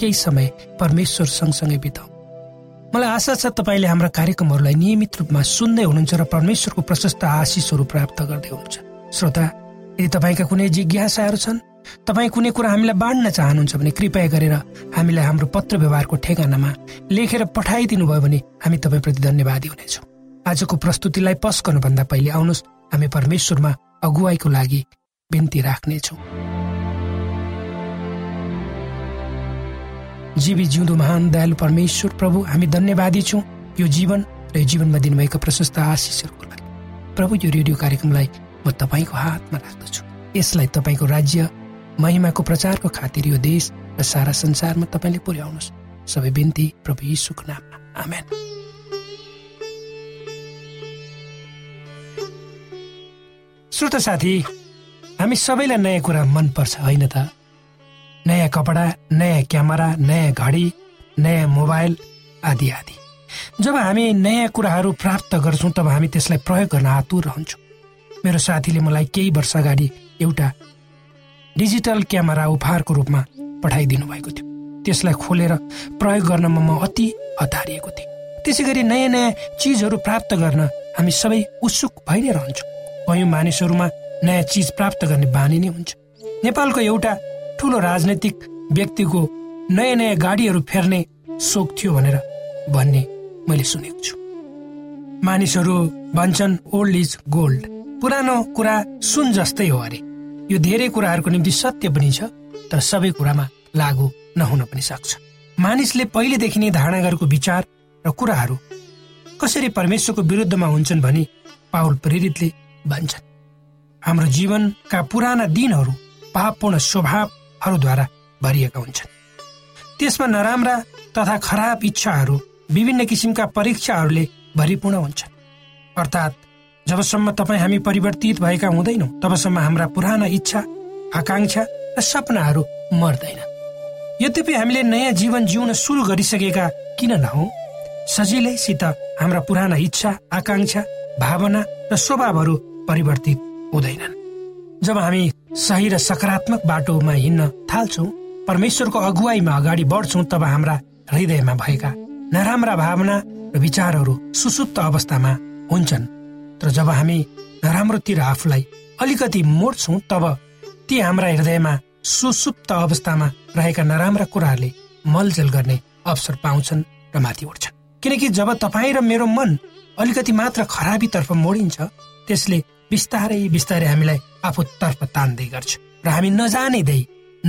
केही समय परमेश्वर सँगसँगै बिताउ मलाई आशा छ तपाईँले हाम्रा कार्यक्रमहरूलाई नियमित रूपमा सुन्दै हुनुहुन्छ र परमेश्वरको प्रशस्त आशिषहरू प्राप्त गर्दै हुनुहुन्छ। श्रोता यदि तपाईँका कुनै जिज्ञासाहरू छन् तपाईँ कुनै कुरा हामीलाई बाँड्न चाहनुहुन्छ भने कृपया गरेर हामीलाई हाम्रो पत्र व्यवहारको ठेगानामा लेखेर पठाइदिनु भयो भने हामी तपाईँप्रति धन्यवादी हुनेछौँ। आजको प्रस्तुतिलाई पस गर्नुभन्दा पहिले आउनुहोस् हामी परमेश्वरमा अगुवाईको लागि बिन्ती राख्नेछौँ। जीवी जिउँदो महान दयालु परमेश्वर प्रभु हामी धन्यवादी छौँ। यो जीवन र यो जीवनमा दिनुभएका प्रशस्त आशिषहरूको लागि। प्रभु यो रेडियो कार्यक्रमलाई म तपाईँको हातमा राख्दछु। यसलाई तपाईँको राज्य महिमाको प्रचारको खातिर यो देश र सारा संसारमा तपाईँले पुर्याउनुहोस्। सबै बिन्ती प्रभु यीशुको नाममा। आमेन। श्रोता साथी हामी सबैलाई नयाँ कुरा मनपर्छ होइन त? नयाँ कपडा नयाँ क्यामेरा नयाँ घडी नयाँ मोबाइल आदि आदि। जब हामी नयाँ कुराहरू प्राप्त गर्छौँ तब हामी त्यसलाई प्रयोग गर्न आतुर रहन्छौँ। मेरो साथीले मलाई केही वर्ष अगाडि एउटा डिजिटल क्यामेरा उपहारको रूपमा पठाइदिनु भएको थियो। त्यसलाई खोलेर प्रयोग गर्नमा म अति हतारिएको थिएँ। त्यसै गरी नयाँ नयाँ चिजहरू प्राप्त गर्न हामी सबै उत्सुक भइ नै रहन्छौँ। कयौँ मानिसहरूमा नयाँ चिज प्राप्त गर्ने बानी नै हुन्छ। नेपालको एउटा ठुलो राजनैतिक व्यक्तिको नयाँ नयाँ गाडीहरू फेर्ने सोख थियो भनेर भन्ने मैले सुनेको छु। मानिसहरू भन्छन् ओल्ड इज गोल्ड पुरानो कुरा सुन जस्तै हो अरे। यो धेरै कुराहरूको निम्ति सत्य पनि छ तर सबै कुरामा लागू नहुन पनि सक्छ। मानिसले पहिलेदेखि नै धारणा गरेको विचार र कुराहरू कसरी परमेश्वरको विरुद्धमा हुन्छन् भनी पाउल प्रेरितले भन्छन्। हाम्रो जीवनका पुराना दिनहरू पापपूर्ण स्वभावहरूद्वारा भरिएका हुन्छन्। त्यसमा नराम्रा तथा खराब इच्छाहरू विभिन्न किसिमका परीक्षाहरूले भरिपूर्ण हुन्छन्। अर्थात् जबसम्म तपाईँ हामी परिवर्तित भएका हुँदैनौँ तबसम्म हाम्रा पुराना इच्छा आकाङ्क्षा र सपनाहरू मर्दैन यद्यपि हामीले नयाँ जीवन जिउन सुरु गरिसकेका किन नहौ? सजिलैसित हाम्रा पुराना इच्छा आकाङ्क्षा भावना र स्वभावहरू परिवर्तित हुँदैनन्। जब हामी सही र सकारात्मक बाटोमा हिँड्न थाल्छौँ। परमेश्वरको अगुवाईमा अगाडि बढ्छौँ तब हाम्रा हृदयमा भएका नराम्रा भावना र विचारहरू सुसुप्त अवस्थामा हुन्छन्। तर जब हामी नराम्रोतिर आफूलाई अलिकति मोड्छौँ तब ती हाम्रा हृदयमा सुसुप्त अवस्थामा रहेका नराम्रा कुराहरूले मलजल गर्ने अवसर पाउँछन् र माथि उठ्छन्। किनकि जब तपाईँ र मेरो मन अलिकति मात्र खराबीतर्फ मोडिन्छ त्यसले बिस्तारै बिस्तारै हामीलाई आफूतर्फ तान्दै गर्छ र हामी नजानिँदै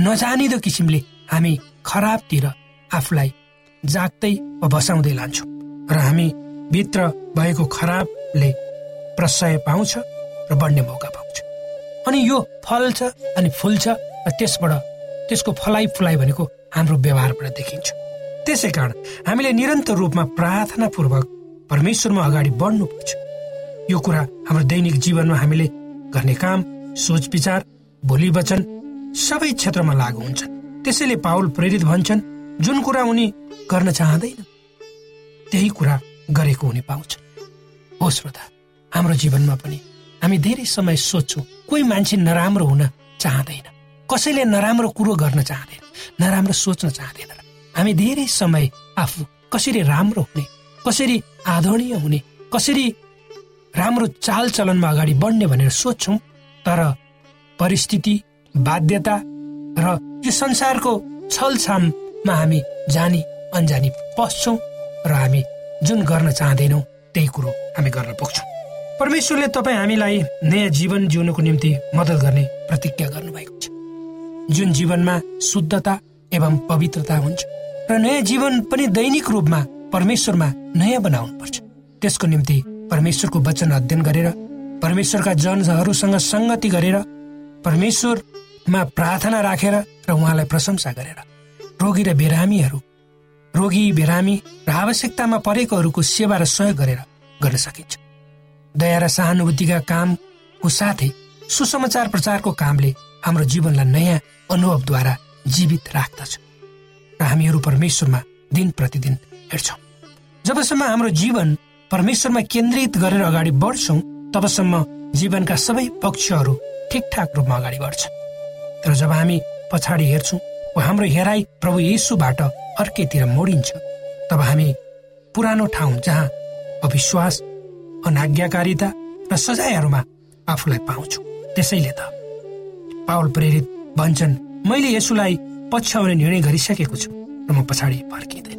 नजानिदो किसिमले हामी खराबतिर आफूलाई जाग्दै वा बसाउँदै लान्छौँ र हामी भित्र भएको खराबले प्रशय पाउँछ र बढ्ने मौका पाउँछ। अनि यो फल्छ अनि फुल्छ र त्यसबाट त्यसको फलाइ फुलाइ भनेको हाम्रो व्यवहारबाट देखिन्छ। त्यसै कारण हामीले निरन्तर रूपमा प्रार्थनापूर्वक परमेश्वरमा अगाडि बढ्नुपर्छ। यो कुरा हाम्रो दैनिक जीवनमा हामीले गर्ने काम सोच विचार भोलि वचन सबै क्षेत्रमा लागू हुन्छन्। त्यसैले पाउल प्रेरित भन्छन् जुन कुरा उनी गर्न चाहँदैन त्यही कुरा गरेको हुने पाउँछ हो श्रोता हाम्रो जीवनमा पनि हामी धेरै समय सोध्छौँ कोही मान्छे नराम्रो हुन चाहँदैन। कसैले नराम्रो कुरो गर्न चाहँदैन नराम्रो सोच्न चाहँदैन। हामी धेरै समय आफू कसरी राम्रो हुने कसरी आदरणीय हुने कसरी राम्रो चालचलनमा अगाडि बढ्ने भनेर सोध्छौँ तर परिस्थिति बाध्यता र यो संसारको छलछाममा हामी जानी अन्जानी पस्छौँ र हामी जुन गर्न चाहँदैनौँ त्यही कुरो हामी गर्न पुग्छौँ। परमेश्वरले तपाईँ हामीलाई नयाँ जीवन जिउनको निम्ति मद्दत गर्ने प्रतिज्ञा गर्नुभएको छ। जुन जीवनमा शुद्धता एवं पवित्रता हुन्छ र नयाँ जीवन पनि दैनिक रूपमा परमेश्वरमा नयाँ बनाउनु पर्छ त्यसको निम्ति परमेश्वरको वचन अध्ययन गरेर परमेश्वरका जनहरूसँग सङ्गति गरेर परमेश्वरमा प्रार्थना राखेर र उहाँलाई प्रशंसा गरेर। रोगी र बिरामीहरू रोगी बिरामी र आवश्यकतामा परेकोहरूको सेवा र सहयोग गरेर गर्न सकिन्छ। दया र सहानुभूतिका कामको साथै सुसमाचार प्रचारको कामले हाम्रो जीवनलाई नयाँ अनुभवद्वारा जीवित राख्दछ। र हामीहरू परमेश्वरमा दिन प्रतिदिन हेर्छौँ जबसम्म हाम्रो जीवन परमेश्वरमा केन्द्रित गरेर अगाडि बढ्छौँ तबसम्म जीवनका सबै पक्षहरू ठिकठाक रूपमा अगाडि बढ्छ। तर जब हामी पछाडि हेर्छौँ वा हाम्रो हेराइ प्रभु येसुबाट अर्कैतिर मोडिन्छ तब हामी पुरानो ठाउँ जहाँ अविश्वास अनाज्ञाकारिता र सजायहरूमा आफूलाई पाउँछौँ। त्यसैले त पावल प्रेरित भन्छन् मैले यसुलाई पछ्याउने निर्णय गरिसकेको छु र म पछाडि फर्किँदैन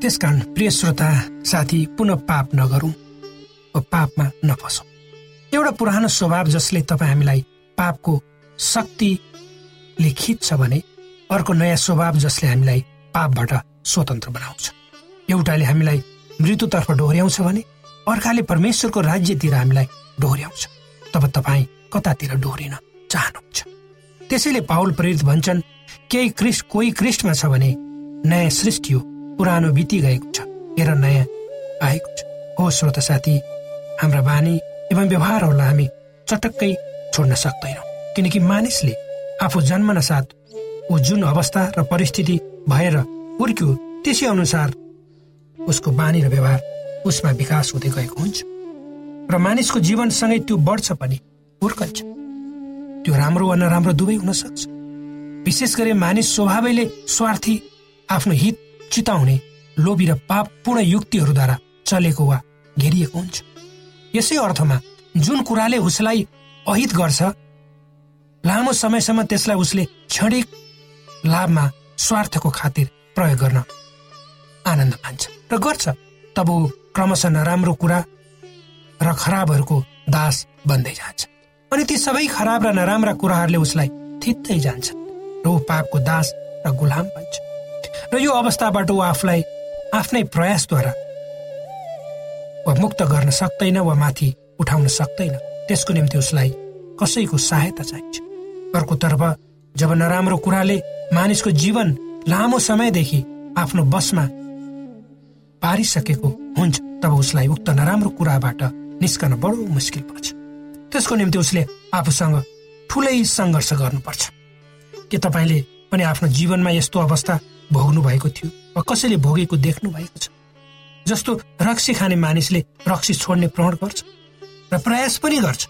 त्यसकारण प्रिय श्रोता साथी पुनः पाप नगरौँ पापमा नफसौँ। एउटा पुरानो स्वभाव जसले तपाईँ हामीलाई पापको शक्तिले खिच्छ भने अर्को नयाँ स्वभाव जसले हामीलाई पापबाट स्वतन्त्र बनाउँछ। एउटाले हामीलाई मृत्युतर्फ डोर्याउँछ भने अर्काले परमेश्वरको राज्यतिर हामीलाई डोर्याउँछ। तब तपाईँ कतातिर डोरिन चाहनुहुन्छ? त्यसैले पाउल प्रेरित भन्छन् केही क्रिस्ट कोही क्रिस्टमा छ भने नयाँ सृष्टि हो। पुरानो बिति गएको छ हेर नयाँ आएको छ। हो श्रोत साथी हाम्रा बानी एवं व्यवहारहरूलाई हामी चटक्कै छोड्न सक्दैनौँ किनकि मानिसले आफू जन्मन साथ ऊ जुन अवस्था र परिस्थिति भएर हुर्क्यो त्यसै अनुसार उसको बानी र व्यवहार उसमा विकास हुँदै गएको हुन्छ। र मानिसको जीवनसँगै त्यो बढ्छ पनि हुर्कन्छ। त्यो राम्रो वा नराम्रो दुवै हुन सक्छ। विशेष गरी मानिस स्वभावैले स्वार्थी आफ्नो हित चिताउने लोभी र पापपूर्ण युक्तिहरूद्वारा चलेको वा घेरिएको हुन्छ। यसै अर्थमा जुन कुराले उसलाई अहित गर्छ लामो समयसम्म त्यसलाई उसले क्षणिक लाभमा स्वार्थको खातिर प्रयोग गर्न आनन्द मान्छ र गर्छ तब ऊ क्रमशः नराम्रो कुरा र खराबहरूको दास बन्दै जान्छ। अनि ती सबै खराब र नराम्रा कुराहरूले उसलाई थित्दै जान्छ र ऊ पापको दास र गुलाम बन्छ। र यो अवस्थाबाट ऊ आफूलाई आफ्नै प्रयासद्वारा वा मुक्त गर्न सक्दैन वा माथि उठाउन सक्दैन। त्यसको निम्ति उसलाई कसैको सहायता चाहिन्छ। अर्कोतर्फ जब नराम्रो कुराले मानिसको जीवन लामो समयदेखि आफ्नो बसमा पारिसकेको हुन्छ तब उसलाई उक्त नराम्रो कुराबाट निस्कन बडो मुस्किल पर्छ। त्यसको निम्ति उसले आफूसँग ठुलै सङ्घर्ष गर्नुपर्छ। के तपाईँले पनि आफ्नो जीवनमा यस्तो अवस्था भोग्नु भएको थियो वा कसैले भोगेको देख्नु भएको छ? जस्तो रक्सी खाने मानिसले रक्सी छोड्ने प्रण गर्छ र प्रयास पनि गर्छ।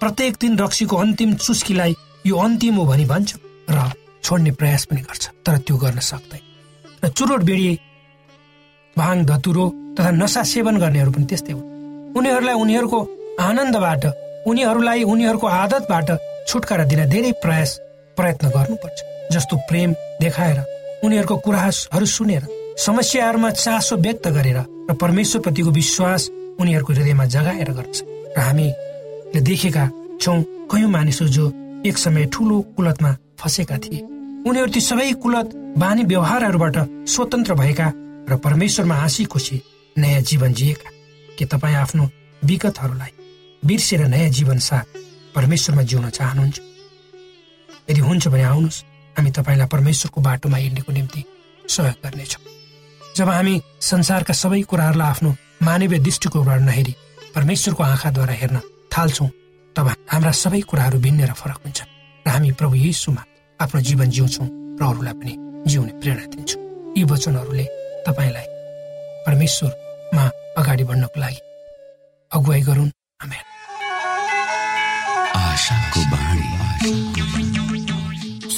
प्रत्येक दिन रक्सीको अन्तिम चुस्कीलाई यो अन्तिम हो भनी भन्छ र छोड्ने प्रयास पनि गर्छ तर त्यो गर्न सक्दैन। र चुरोट बेडी भाङ धतुरो तथा नसा सेवन गर्नेहरू पनि त्यस्तै हुन्। उनीहरूलाई उनीहरूको आनन्दबाट उनीहरूलाई उनीहरूको आदतबाट छुटकारा दिन धेरै प्रयास प्रयत्न गर्नुपर्छ जस्तो प्रेम देखाएर उनीहरूको कुराहरू सुनेर समस्याहरूमा चासो व्यक्त गरेर र परमेश्वरप्रतिको विश्वास उनीहरूको हृदयमा जगाएर गर्छ। र हामीले देखेका छौँ कयौँ मानिसहरू जो एक समय ठुलो कुलतमा फँसेका थिए। उनीहरू ती सबै कुलत बानी व्यवहारहरूबाट स्वतन्त्र भएका र परमेश्वरमा हाँसी खुसी नयाँ जीवन जिएका। के तपाईँ आफ्नो विगतहरूलाई बिर्सेर नयाँ जीवन साथ परमेश्वरमा जिउन चाहनुहुन्छ? यदि हुन्छ भने आउनुहोस्। हामी तपाईँलाई परमेश्वरको बाटोमा हिँड्नेको निम्ति सहयोग गर्नेछौँ। जब हामी संसारका सबै कुराहरूलाई आफ्नो मानवीय दृष्टिकोणबाट नहेरी परमेश्वरको आँखाद्वारा हेर्न थाल्छौँ तब हाम्रा सबै कुराहरू भिन्न र फरक हुन्छ र हामी प्रभु यीशुमा आफ्नो जीवन जिउँछौँ र अरूलाई पनि जिउने प्रेरणा दिन्छौँ। यी वचनहरूले तपाईँलाई परमेश्वरमा अगाडि बढ्नको लागि अगुवाई गरून्।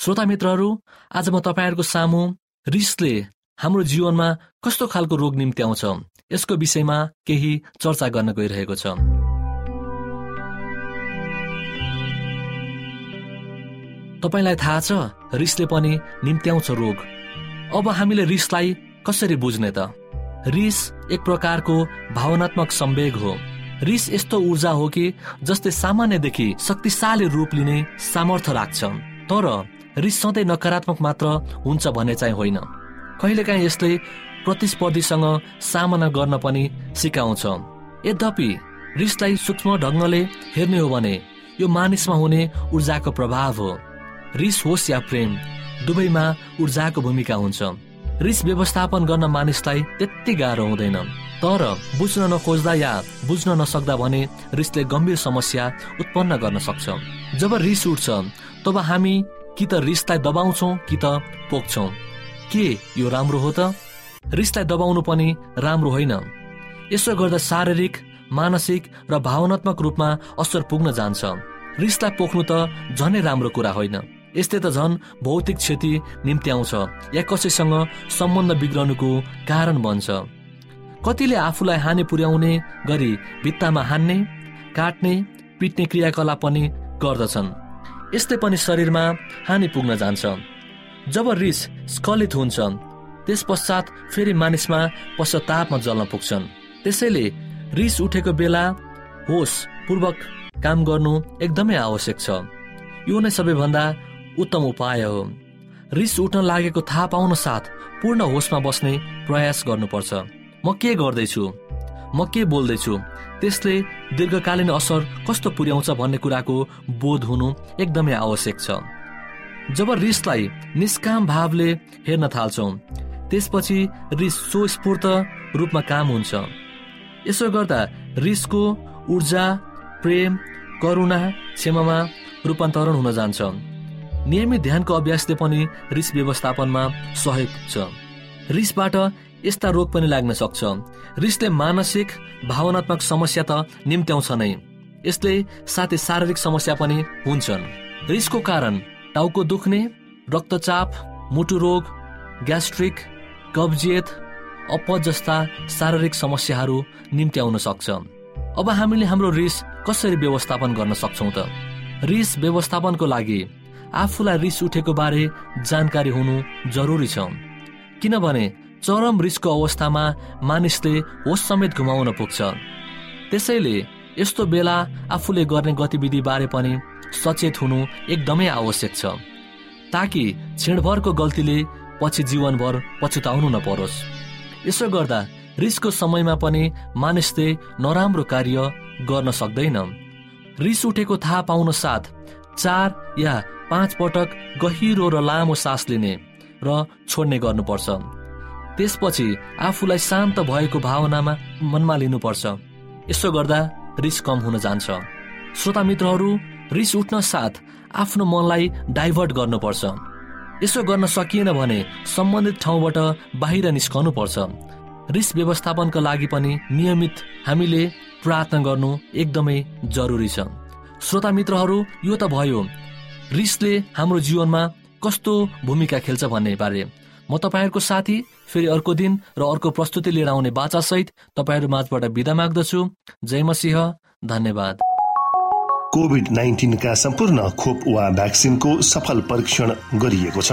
श्रोता मित्रहरू आज म तपाईँहरूको सामु रिसले हाम्रो जीवनमा कस्तो खालको रोग निम्ति आउँछ यसको विषयमा केही चर्चा गर्न गइरहेको छ। तपाईँलाई थाहा छ रिसले पनि निम्त्याउँछ रोग। अब हामीले रिसलाई कसरी बुझ्ने त? रिस एक प्रकारको भावनात्मक सम्वेग हो। रिस यस्तो ऊर्जा हो कि जसले सामान्यदेखि शक्तिशाली रूप लिने सामर्थ्य राख्छ। तर रिस सधैँ नकारात्मक मात्र हुन्छ भन्ने चाहिँ होइन। कहिलेकाहीँ यसले प्रतिस्पर्धीसँग सामना गर्न पनि सिकाउँछ। यद्यपि रिसलाई सूक्ष्म ढङ्गले हेर्ने हो भने यो मानिसमा हुने ऊर्जाको प्रभाव हो। रिस होस् या प्रेम दुवैमा ऊर्जाको भूमिका हुन्छ। रिस व्यवस्थापन गर्न मानिसलाई त्यति गाह्रो हुँदैन। तर बुझ्न नखोज्दा या बुझ्न नसक्दा भने रिसले गम्भीर समस्या उत्पन्न गर्न सक्छ। जब रिस उठ्छ तब हामी कि त रिसलाई दबाउँछौ कि त पोख्छौ। के यो राम्रो हो त? रिसलाई दबाउनु पनि राम्रो होइन। यसो गर्दा शारीरिक मानसिक र भावनात्मक रूपमा असर पुग्न जान्छ। रिसलाई पोख्नु त झनै राम्रो कुरा होइन। यसले त झन् भौतिक क्षति निम्ति आउँछ या कसैसँग सम्बन्ध बिग्रनुको कारण बन्छ। कतिले आफूलाई हानि पुर्याउने गरी भित्तामा हान्ने काट्ने पिट्ने क्रियाकलाप पनि गर्दछन्। यस्तै पनि शरीरमा हानि पुग्न जान्छ। जब रिस स्खलित हुन्छ त्यस पश्चात फेरि मानिसमा पश्चातापमा जल्न पुग्छन्। त्यसैले रिस उठेको बेला होस पूर्वक काम गर्नु एकदमै आवश्यक छ। यो नै सबैभन्दा उत्तम उपाय हो। रिस उठ्न लागेको थाहा पाउन साथ पूर्ण होसमा बस्ने प्रयास गर्नुपर्छ। म के गर्दैछु? म के बोल्दैछु? त्यसले दीर्घकालीन असर कस्तो पुर्याउँछ भन्ने कुराको बोध हुनु एकदमै आवश्यक छ। जब रिसलाई निष्काम भावले हेर्न थाल्छौँ त्यसपछि रिस स्वस्फूर्त रूपमा काम हुन्छ। यसो गर्दा रिसको ऊर्जा प्रेम करुणा क्षमामा रूपान्तरण हुन जान्छ। नियमित ध्यानको अभ्यासले पनि रिस व्यवस्थापनमा सहयोग छ रिसबाट यस्ता रोग पनि लाग्न सक्छ। रिसले मानसिक भावनात्मक समस्या त निम्त्याउँछ नै। यसले साथै शारीरिक समस्या पनि हुन्छन्। रिसको कारण टाउको दुख्ने रक्तचाप मुटु रोग ग्यास्ट्रिक कब्जियत अपच जस्ता शारीरिक समस्याहरू निम्त्याउन सक्छ। अब हामीले हाम्रो रिस कसरी व्यवस्थापन गर्न सक्छौँ त? रिस व्यवस्थापनको लागि आफूलाई रिस उठेको बारे जानकारी हुनु जरुरी छ। किनभने चरम रिसको अवस्थामा मानिसले होस समेत घुमाउन पुग्छ। त्यसैले यस्तो बेला आफूले गर्ने गतिविधि बारे पनि सचेत हुनु एकदमै आवश्यक छ ताकि छिणभरको गल्तीले पछि जीवनभर पछुताउनु नपरोस्। यसो गर्दा रिसको समयमा पनि मानिसले नराम्रो कार्य गर्न सक्दैन। रिस उठेको थाहा पाउन साथ चार या पाँच पटक गहिरो र लामो सास लिने र छोड्ने गर्नुपर्छ। त्यसपछि आफूलाई शान्त भएको भावनामा मनमा लिनुपर्छ। यसो गर्दा रिस कम हुन जान्छ। श्रोता मित्रहरू रिस उठ्न साथ आफ्नो मनलाई डाइभर्ट गर्नुपर्छ। यसो गर्न सकिएन भने सम्बन्धित ठाउँबाट बाहिर निस्कनु पर्छ रिस व्यवस्थापनका लागि पनि नियमित हामीले प्रार्थना गर्नु एकदमै जरुरी छ। श्रोता मित्रहरू यो त भयो। रिसले हाम्रो जीवनमा कस्तो भूमिका खेल्छ भन्ने बारे म तपाईँहरूको साथी फेरि अर्को दिन र अर्को प्रस्तुति लिएर आउने बाचासहित तपाईँहरू माझबाट बिदा माग्दछु। जय मसिंह धन्यवाद। कोभिड नाइन्टिनका सम्पूर्ण खोप वा भ्याक्सिनको सफल परीक्षण गरिएको छ।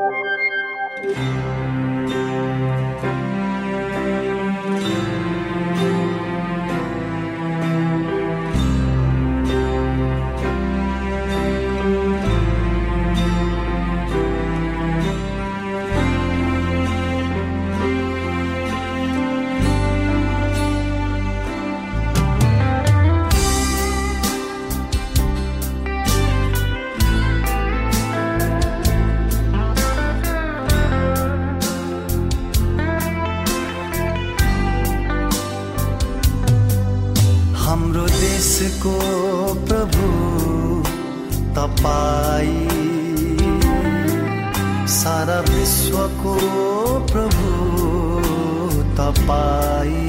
तपाईँ।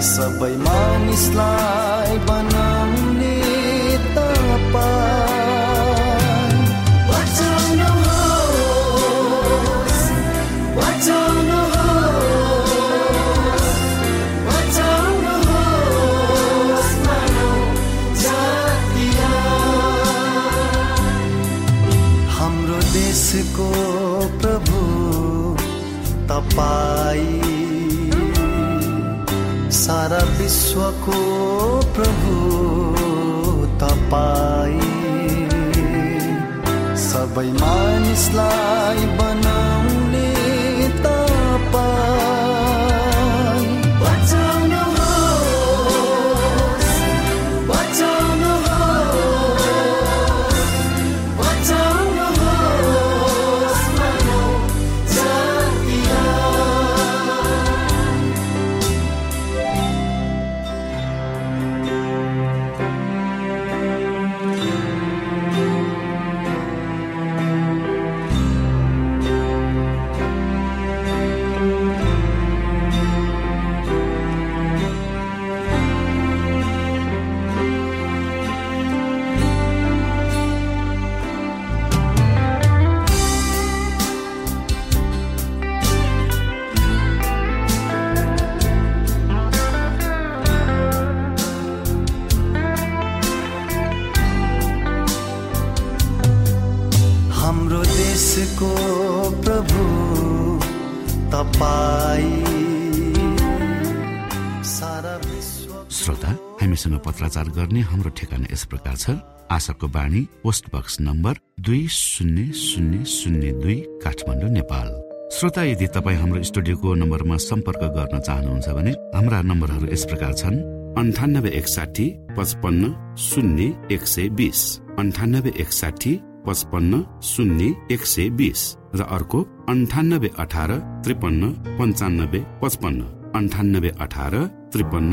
सबै मानिसलाई बना विश्वको प्रभु तपाईँ। सबै मानिसलाई बनाउने हामीसँग पत्राचार गर्ने हाम्रो ठेगाना यस प्रकार छ। आशाको बाणी पोस्ट बक्स नम्बर दुई शून्य शून्य शून्य दुई काठमाडौँ नेपाल। श्रोता यदि तपाईँ हाम्रो स्टुडियोको नम्बरमा सम्पर्क गर्न चाहनुहुन्छ भने हाम्रा नम्बरहरू यस प्रकार छन्। अन्ठानब्बे एकसाठी पचपन्न शून्य एक सय बिस। अन्ठानब्बे एकसाठी पचपन्न शून्य एक सय बिस। र अर्को अन्ठानब्बे अठार त्रिपन्न पन्चानब्बे पचपन्न। अन्ठानब्बे अठार त्रिपन्न